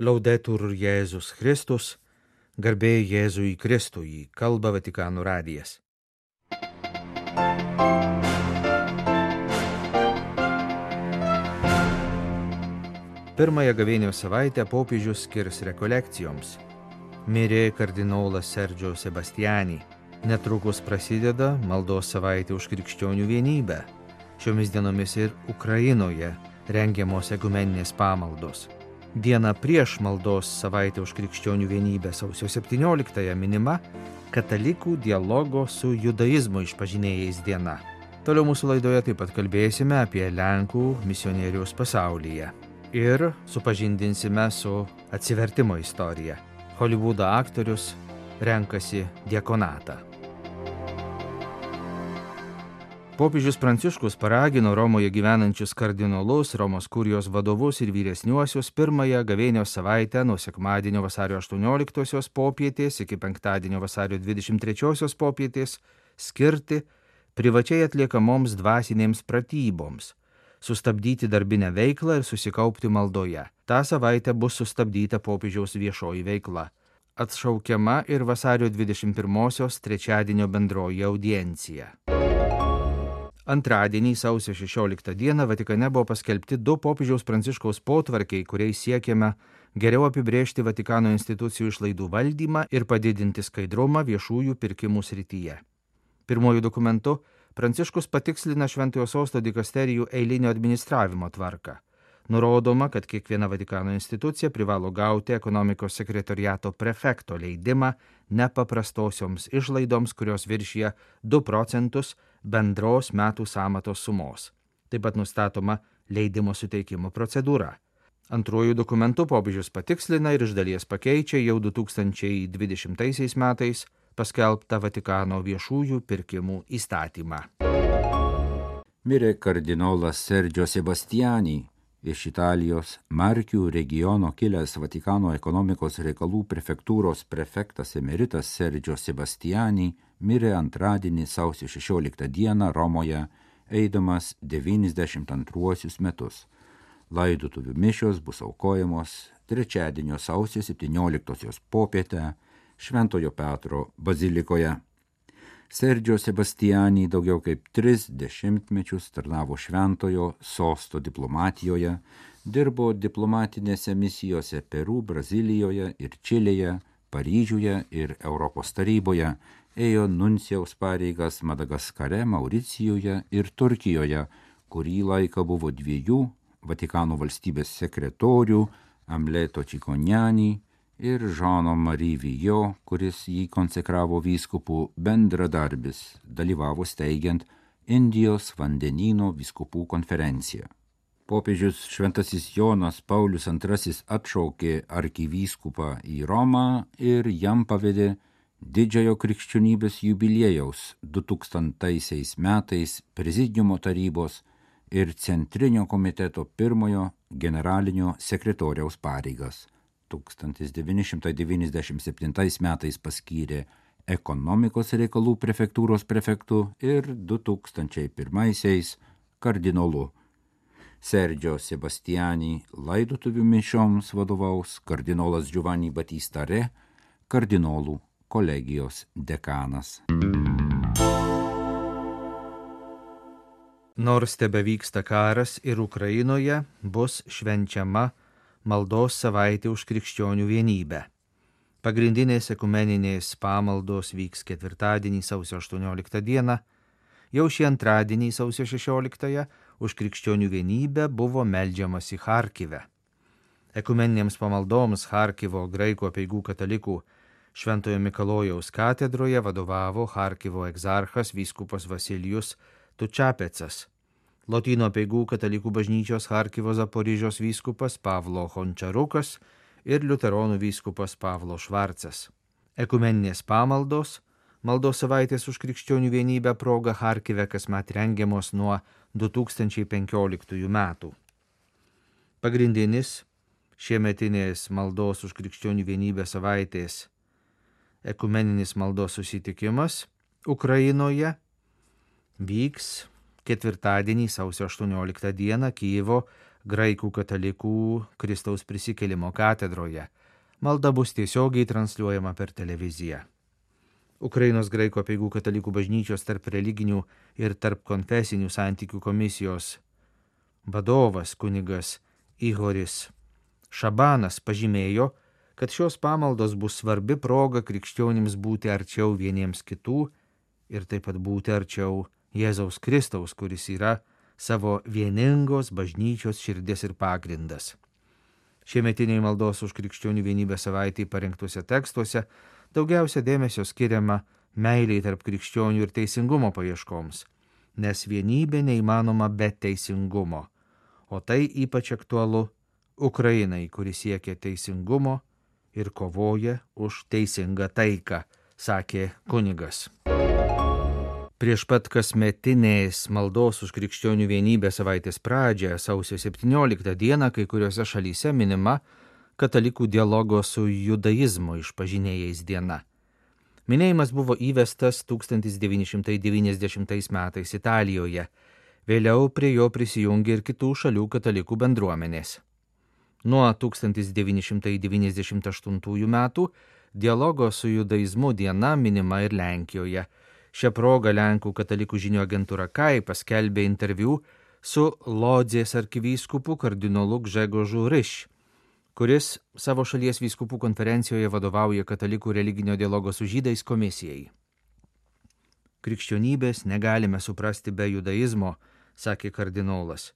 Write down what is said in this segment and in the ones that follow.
Laudetur Jėzus Kristus, garbė Jėzui Kristui, kalba Vatikano radijas. Pirmąją gavėnio savaitę popiežius skirs rekolekcijoms. Mirė kardinolas Sergio Sebastiani. Netrukus prasideda maldos savaitė už krikščionių vienybę. Šiomis dienomis ir Ukrainoje rengiamos ekumeninės pamaldos. Diena prieš maldos savaitę už krikščionių vienybę sausio 17-ąją minima katalikų dialogo su judaizmo išpažinėjais diena. Toliau mūsų laidoje taip pat kalbėsime apie Lenkų misionierius pasaulyje ir supažindinsime su atsivertimo istorija. Hollywoodo aktorius renkasi diekonatą. Popiežius Pranciškus paragino Romoje gyvenančius kardinolus, Romos kurijos vadovus ir vyresniuosius pirmąją gavėnios savaitę nuo sekmadienio vasario 18 popietės iki penktadienio vasario 23 popietės skirti privačiai atliekamoms dvasinėms pratyboms, sustabdyti darbinę veiklą ir susikaupti maldoje. Ta savaitė bus sustabdyta popiežiaus viešoji veikla. Atšaukiama ir vasario 21-osios trečiadienio bendroji audiencija. Antradienį sausio 16 dieną Vatikane buvo paskelbti du popiežiaus pranciškaus potvarkiai, kuriais siekiama geriau apibrėžti Vatikano institucijų išlaidų valdymą ir padidinti skaidrumą viešųjų pirkimų srityje. Pirmojų dokumentu Pranciškus patikslina Šventojo sosto dikasterijų eilinio administravimo tvarką. Nurodoma, kad kiekviena Vatikano institucija privalo gauti ekonomikos sekretoriato prefekto leidimą nepaprastosioms išlaidoms, kurios viršyje 2 procentus bendros metų samatos sumos. Taip pat nustatoma leidimo suteikimo procedūra. Antruoju dokumentu popiežius patikslina ir iš dalies pakeičia jau 2020 metais paskelbtą Vatikano viešųjų pirkimų įstatymą. Mirė kardinolas Sergio Sebastiani, iš Italijos Markių regiono kilęs Vatikano ekonomikos reikalų prefektūros prefektas emeritas Sergio Sebastiani mirė antradienį sausio 16 dieną Romoje, eidamas 92 metus. Laidotuvių mišios bus aukojamos trečiadienio sausio 17 popietę Šventojo Petro bazilikoje. Sergio Sebastiani daugiau kaip tris dešimtmečius tarnavo šventojo sosto diplomatijoje, dirbo diplomatinėse misijose Peru, Brazilijoje ir Čilėje, Paryžiuje ir Europos taryboje, ėjo nuncijaus pareigas Madagaskare, Mauricijuje ir Turkijoje, kurį laiką buvo dviejų Vatikano valstybės sekretorių Amleto Čikonjani ir Žano Marie Vijo, kuris jį konsekravo vyskupų bendradarbis, dalyvavo steigiant Indijos vandenino vyskupų konferenciją. Popiežius Šventasis Jonas Paulius II atšaukė arkivyskupą į Romą ir jam pavedė didžiojo krikščionybės jubiliejaus 2000 metais prezidiumo tarybos ir centrinio komiteto pirmojo generalinio sekretoriaus pareigas. 1997 metais paskyrė ekonomikos reikalų prefektūros prefektų ir 2001 kardinolu. Sergio Sebastiani laidotuvių mišioms vadovaus kardinolas Giovanni Batista Re, kardinolų kolegijos dekanas. Nors tebe vyksta karas ir Ukrainoje bus švenčiama maldos savaitė už krikščionių vienybę. Pagrindinės ekumeninės pamaldos vyks ketvirtadienį sausio 18 dieną, jau šį antradienį sausio 16 už krikščionių vienybę buvo melžiamas į Harkivę. Ekumeninėms pamaldoms Harkivo graikų apieigų katalikų Šventojo Mikalojaus katedroje vadovavo Harkivo egzarchas vyskupas Vasilijus Tučiapecas. Lotynų apieigų katalikų bažnyčios Harkivo Zaporižios vyskupas Pavlo Hončarukas ir liuteronų vyskupas Pavlo Švarcas. Ekumeninės pamaldos, maldos savaitės už krikščionių vienybę proga Harkive kasmet rengiamos nuo 2015 metų. Pagrindinis šiemetinės maldos už krikščionių vienybę savaitės ekumeninis maldos susitikimas Ukrainoje vyks ketvirtadienį sausio 18 dieną Kyivo graikų katalikų Kristaus prisikėlimo katedroje. Malda bus tiesiogiai transliuojama per televiziją. Ukrainos graiko peigų katalikų bažnyčios tarp religinių ir tarp konfesinių santykių komisijos vadovas kunigas Ihoris Šabanas pažymėjo, kad šios pamaldos bus svarbi proga krikščionims būti arčiau vieniems kitų ir taip pat būti arčiau Jėzaus Kristaus, kuris yra savo vieningos bažnyčios širdis ir pagrindas. Šiemetiniai maldos už krikščionių vienybę savaitėje parengtuose tekstuose daugiausia dėmesio skiriama meiliai tarp krikščionių ir teisingumo paieškoms, nes vienybė neįmanoma be teisingumo, o tai ypač aktualu Ukrainai, kuris siekia teisingumo ir kovoja už teisingą taiką, sakė kunigas. Prieš pat kasmetinės maldos už krikščionių vienybę savaitės pradžią, sausio 17 dieną, kai kuriuose šalyse minima katalikų dialogo su judaizmo išpažinėjais diena. Minėjimas buvo įvestas 1990 metais Italijoje, vėliau prie jo prisijungė ir kitų šalių katalikų bendruomenės. Nuo 1998 metų dialogo su judaizmu diena minima ir Lenkijoje. Šią progą Lenkų katalikų žinių agentūra KAI paskelbė interviu su Lodzės arkivyskupu kardinolu Gžegožu Ryš, kuris savo šalies vyskupų konferencijoje vadovauja katalikų religinio dialogo su žydais komisijai. Krikščionybės negalime suprasti be judaizmo, sakė kardinolas.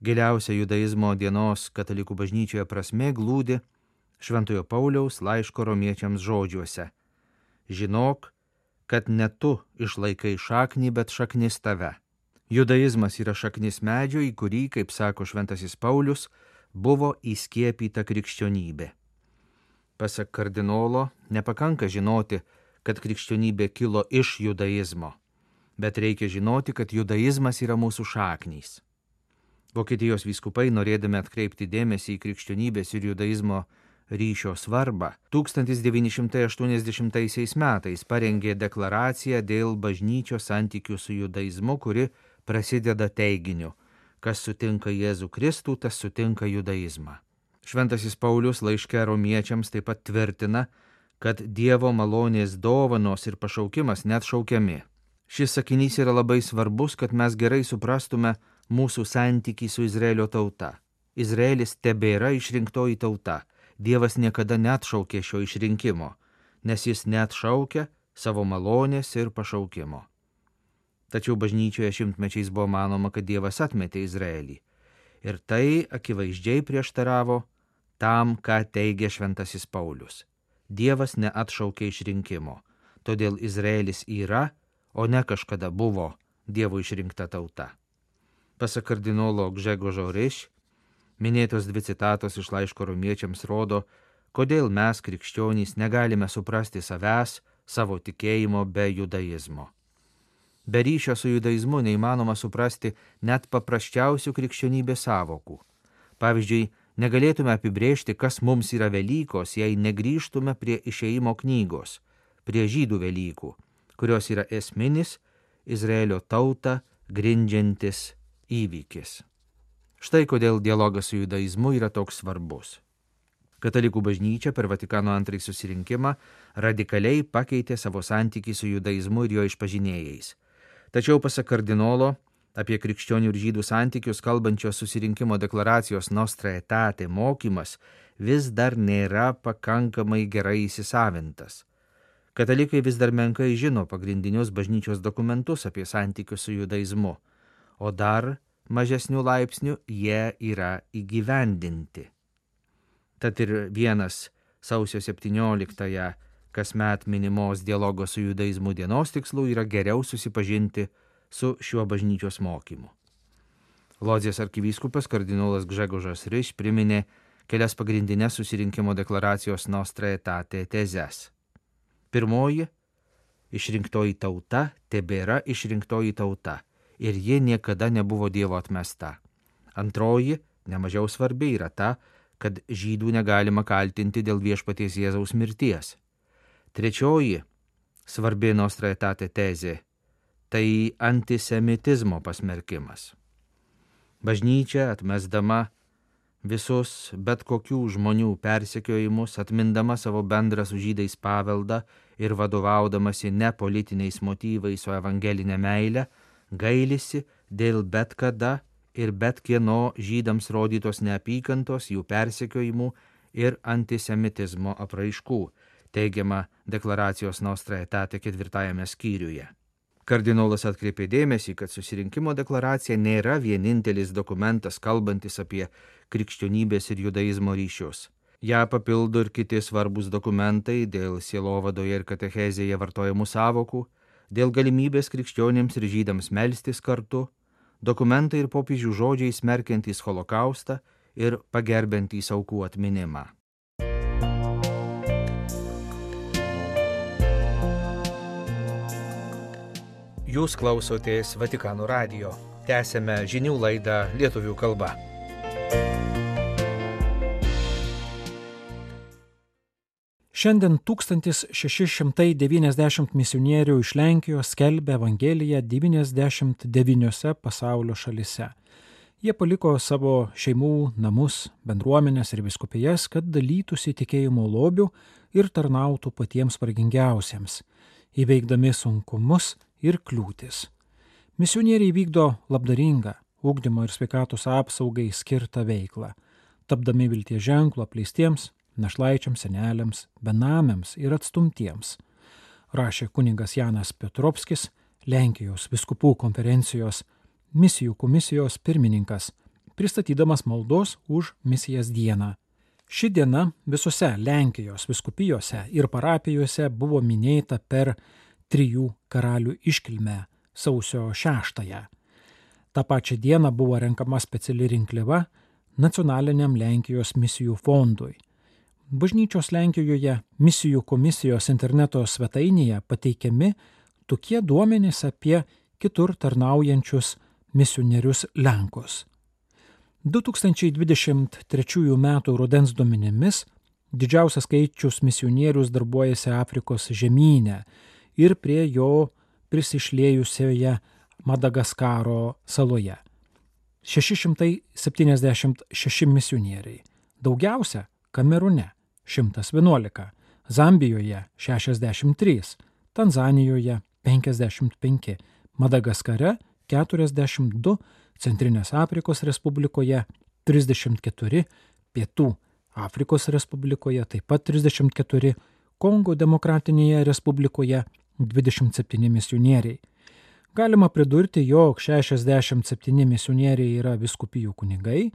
Giliausia judaizmo dienos katalikų bažnyčioje prasme glūdi Šventojo Pauliaus laiško romiečiams žodžiuose. Žinok, kad ne tu išlaikai šaknį, bet šaknis tave. Judaizmas yra šaknis medžio, į kurį, kaip sako Šventasis Paulius, buvo įskiepyta krikščionybė. Pasak kardinolo, nepakanka žinoti, kad krikščionybė kilo iš judaizmo, bet reikia žinoti, kad judaizmas yra mūsų šaknys. Vokietijos vyskupai, norėdami atkreipti dėmesį į krikščionybės ir judaizmo ryšio svarbą, 1980 metais parengė deklaraciją dėl bažnyčios santykių su judaizmu, kuri prasideda teiginiu, kas sutinka Jėzų Kristų, tas sutinka judaizmą. Šventasis Paulius laiške romiečiams taip pat tvirtina, kad Dievo malonės dovanos ir pašaukimas net šaukiami. Šis sakinys yra labai svarbus, kad mes gerai suprastume, mūsų santykiai su Izraelio tauta. Izraelis tebėra išrinktoji tauta. Dievas niekada net šaukė šio išrinkimo, nes jis net šaukia savo malonės ir pašaukimo. Tačiau bažnyčioje šimtmečiais buvo manoma, kad Dievas atmetė Izraelį. Ir tai akivaizdžiai prieštaravo tam, ką teigia šventasis Paulius. Dievas neatšaukė išrinkimo, todėl Izraelis yra, o ne kažkada buvo Dievo išrinkta tauta. Pasak kardinolo Gžegožo Riš, minėtos dvi citatos iš laiško romiečiams rodo, kodėl mes krikščionys negalime suprasti savęs, savo tikėjimo be judaizmo. Be ryšio su judaizmu neįmanoma suprasti net paprasčiausių krikščionybės savokų. Pavyzdžiui, negalėtume apibrėžti, kas mums yra Velykos, jei negryžtume prie išeimo knygos, prie žydų Velykų, kurios yra esminis Izraelio tautą grindžiantis įvykis. Štai kodėl dialogas su judaizmu yra toks svarbus. Katalikų bažnyčia per Vatikano antrąjį susirinkimą radikaliai pakeitė savo santykį su judaizmu ir jo išpažinėjais. Tačiau pasak kardinolo, apie krikščionių ir žydų santykius kalbančios susirinkimo deklaracijos Nostra etate mokymas vis dar nėra pakankamai gerai įsisavintas. Katalikai vis dar menkai žino pagrindinius bažnyčios dokumentus apie santykius su judaizmu o dar mažesnių laipsnių jie yra įgyvendinti. Tad ir vienas sausio 17-ąją kasmet minimos dialogo su judaizmu dienos tikslų yra geriau susipažinti su šiuo bažnyčios mokymu. Lodzės arkivyskupas kardinolas Gžegožas Ryš priminė kelias pagrindinės susirinkimo deklaracijos Nostra etate tezes. Pirmoji - išrinktoji tauta tebėra išrinktoji tauta ir ji niekada nebuvo Dievo atmesta. Antroji, nemažiau svarbi, yra ta, kad žydų negalima kaltinti dėl viešpaties Jėzaus mirties. Trečioji, svarbi nostra etate tezė, tai antisemitizmo pasmerkimas. Bažnyčia atmesdama visus bet kokių žmonių persekiojimus, atmindama savo bendrą su žydais paveldą ir vadovaudamasi ne politiniais motyvais, o evangelinė meilė, gailisi dėl bet kada ir bet kieno žydams rodytos neapykantos, jų persekiojimų ir antisemitizmo apraiškų, teigiama deklaracijos Nostra etate ketvirtajame skyriuje. Kardinolas atkreipė dėmesį, kad susirinkimo deklaracija nėra vienintelis dokumentas kalbantis apie krikščionybės ir judaizmo ryšius. Ja papildo ir kiti svarbus dokumentai dėl sielovadoje ir katechezėje vartojamų savokų, dėl galimybės krikščionėms ir žydams melstis kartu, dokumentai ir popiežių žodžiai smerkiantys holokaustą ir pagerbentys aukų atminimą. Jūs klausotės Vatikano radio. Tęsėme žinių laidą lietuvių kalba. Šiandien 1690 misionierių iš Lenkijos skelbia Evangeliją 99 pasaulio šalise. Jie paliko savo šeimų, namus, bendruomenės ir viskupijas, kad dalytųsi tikėjimo lobių ir tarnautų patiems vargingiausiems, įveikdami sunkumus ir kliūtis. Misionieriai vykdo labdaringą, ūkdymo ir sveikatos apsaugai skirtą veiklą, tapdami vilties ženklų apleistiems, našlaičiams, seneliams, benamiams ir atstumtiems, rašė kuningas Janas Petrovskis, Lenkijos viskupų konferencijos misijų komisijos pirmininkas, pristatydamas maldos už misijas dieną. Ši diena visose Lenkijos viskupijose ir parapijose buvo minėta per trijų karalių iškilmę sausio šeštąją. Ta pačia diena buvo renkama speciali rinkliava nacionaliniam Lenkijos misijų fondui. Bažnyčios Lenkijoje misijų komisijos interneto svetainėje pateikiami tokie duomenys apie kitur tarnaujančius misionierius Lenkus. 2023 m. rudens duomenimis didžiausias skaičius misionierius darbuojasi Afrikos žemynė ir prie jo prisišlėjusioje Madagaskaro saloje. 676 misionieriai. Daugiausia Kamerune 111, Zambijoje 63, Tanzanijoje 55, Madagaskare 42, Centrinės Afrikos Respublikoje 34, Pietų Afrikos Respublikoje taip pat 34, Kongo Demokratinėje Respublikoje 27 misionieriai. Galima pridurti, jog 67 misionieriai yra viskupijų kunigai,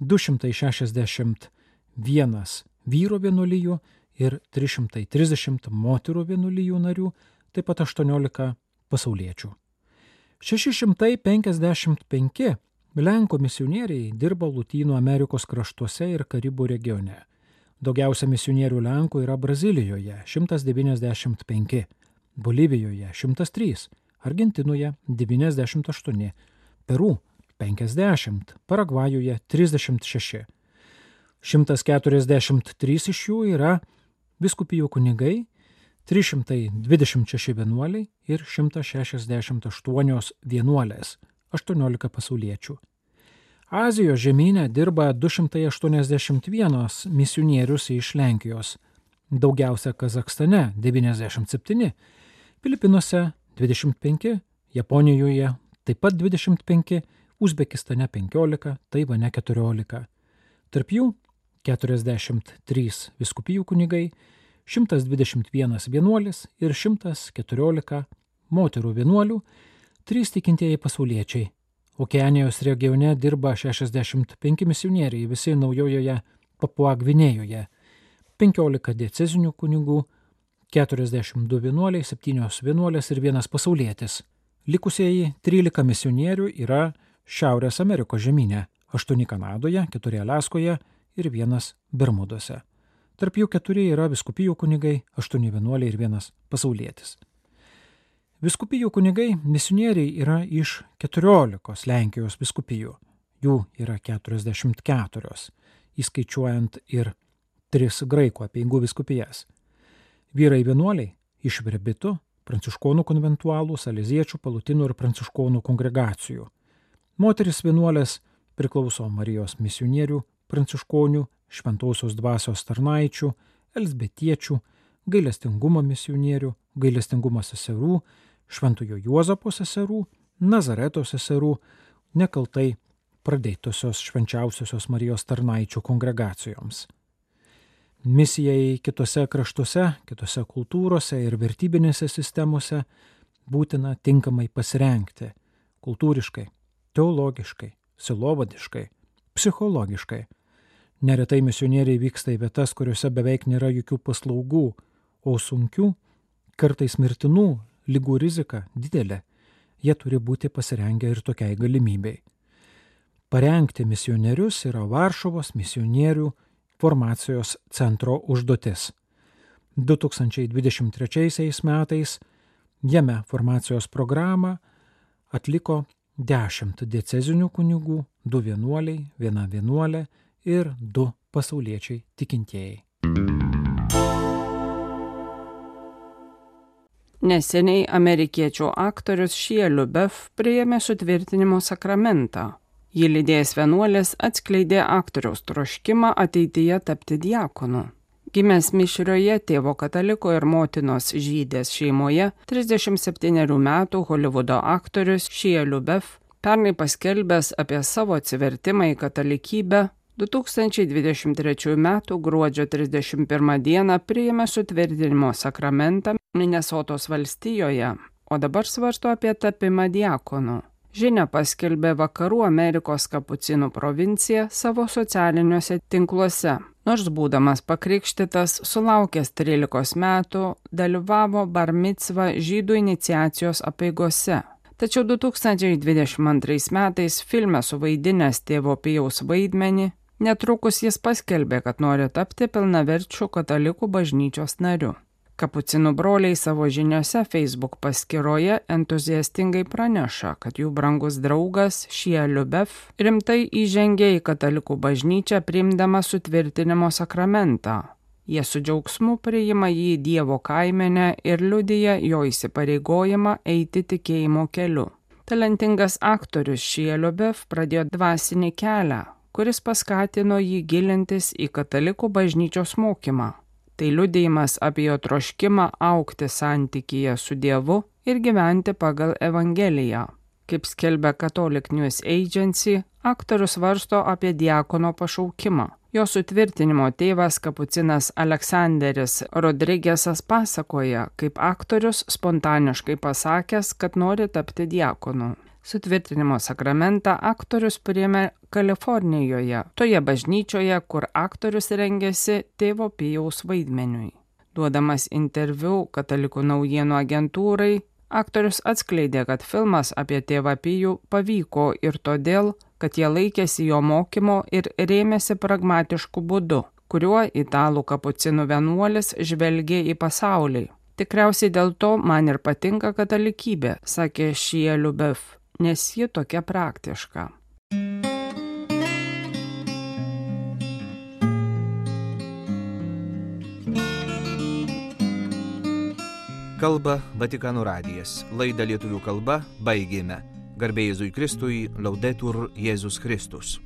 261 vyro vienuolijų ir 330 moterų vienuolijų narių, taip pat 18 pasauliečių. 655 Lenkų misionieriai dirbo Lutynų Amerikos kraštuose ir Karibų regione. Daugiausia misionierių Lenkų yra Brazilijoje - 195, Bolivijoje 103, Argentinoje 98, Peru 50, Paragvajuje 36. 143 iš jų yra viskupijų kunigai, 326 vienuoliai ir 168 vienuolės, 18 pasauliečių. Azijos žemynė dirba 281 misionierius iš Lenkijos, daugiausia Kazakstane 97, Filipinuose 25, Japonijoje taip pat 25, Uzbekistane 15, Taivane 14. Tarp jų 43 viskupijų kunigai, 121 vienuolis ir 114 moterų vienuolių, 3 tikintieji pasauliečiai. Okeanijos regione dirba 65 misionieriai visi naujojoje Papua Gvinėjoje, 15 diecezinių kunigų, 42 vienuoliai, 7 vienuolės ir vienas pasaulietis. Likusieji 13 misionierių yra Šiaurės Amerikos žemynė - 8 Kanadoje, 4 Alaskoje ir 1 Bermuduose. Tarp jų 4 yra viskupijų kunigai, 8 vienuoliai ir 1 pasaulietis. Viskupijų kunigai misionieriai yra iš 14 Lenkijos viskupijų. Jų yra 44, įskaičiuojant ir 3 graikų apieigų viskupijas. Vyrai vienuoliai iš verbitų, pranciškonų konventualų, saleziečių, palutinų ir pranciškonų kongregacijų. Moteris vienuolės priklauso Marijos misionierių, pranciškonių, šventosios dvasios tarnaičių, elsbetiečių, gailestingumo misionierių, gailestingumo seserų, šventojo Juozapo seserų, Nazareto seserų, nekaltai pradėtosios švenčiausiosios Marijos tarnaičių kongregacijoms. Misijai kitose kraštuose, kitose kultūrose ir vertybinėse sistemose būtina tinkamai pasirenkti kultūriškai, teologiškai, silovadiškai, psichologiškai. Neretai misionieriai vyksta į vietas, kuriuose beveik nėra jokių paslaugų, o sunkių, kartais mirtinų lygų rizika didelė. Jie turi būti pasirengę ir tokiai galimybei. Parengti misionierius yra Varšuvos misionierių formacijos centro užduotis. 2023 metais jame formacijos programą atliko dešimt diecezinių kunigų, du vienuoliai, viena vienuolė ir du pasauliečiai tikintieji. Neseniai amerikiečių aktorius Šie Liubef priėmė sutvirtinimo sakramentą. Jį lydėjęs vienuolis atskleidė aktoriaus troškimą ateityje tapti diakonu. Gimęs mišrioje tėvo kataliko ir motinos žydės šeimoje, 37 metų Hollywoodo aktorius Šie Liubef pernai paskelbęs apie savo atsivertimą į katalikybę, 2023 m. gruodžio 31 d. priėmė sutvirtinimo sakramentą Minnesotos valstijoje, o dabar svarsto apie tapimą diakonu. Žinia paskelbė Vakarų Amerikos kapucinų provincija savo socialiniuose tinkluose. Nors būdamas pakrikštytas, sulaukęs 13 metų, dalyvavo bar mitzva žydų iniciacijos apėgose. Tačiau 2022 metais filme suvaidinęs tėvo Pijaus vaidmenį, netrukus jis paskelbė, kad nori tapti pilnaverčių katalikų bažnyčios nariu. Kapucinų broliai savo žiniose Facebook paskyroje entuziastingai praneša, kad jų brangus draugas Šie Liubef rimtai įžengė į katalikų bažnyčią priimdama sutvirtinimo sakramentą. Jie su džiaugsmu priima jį Dievo kaimenę ir liudyja jo įsipareigojimą eiti tikėjimo keliu. Talentingas aktorius Šie Liubef pradėjo dvasinį kelią, kuris paskatino jį gilintis į katalikų bažnyčios mokymą Tai liudėjimas apie jo troškimą aukti santykyje su Dievu ir gyventi pagal Evangeliją. Kaip skelbia Catholic News Agency, aktorius varsto apie diakono pašaukimą. Jo sutvirtinimo tėvas kapucinas Aleksandris Rodrygėsas pasakoja, kaip aktorius spontaniškai pasakęs, kad nori tapti diakonu. Sutvirtinimo sakramentą aktorius priėmė Kalifornijoje, toje bažnyčioje, kur aktorius rengėsi tėvo Pijaus vaidmeniui. Duodamas interviu katalikų naujienų agentūrai, aktorius atskleidė, kad filmas apie tėvą Pijų pavyko ir todėl, kad jie laikėsi jo mokymo ir rėmėsi pragmatišku būdu, kuriuo italų kapucinų vienuolis žvelgė į pasaulį. Tikriausiai dėl to man ir patinka katalikybė, sakė Šie Liubef nes ji tokia praktiška. Kalba Vatikanų radijas. Laidą lietuvių kalba baigėme. Garbėjai Jėzui Kristui, laudetur Jėzus Kristus.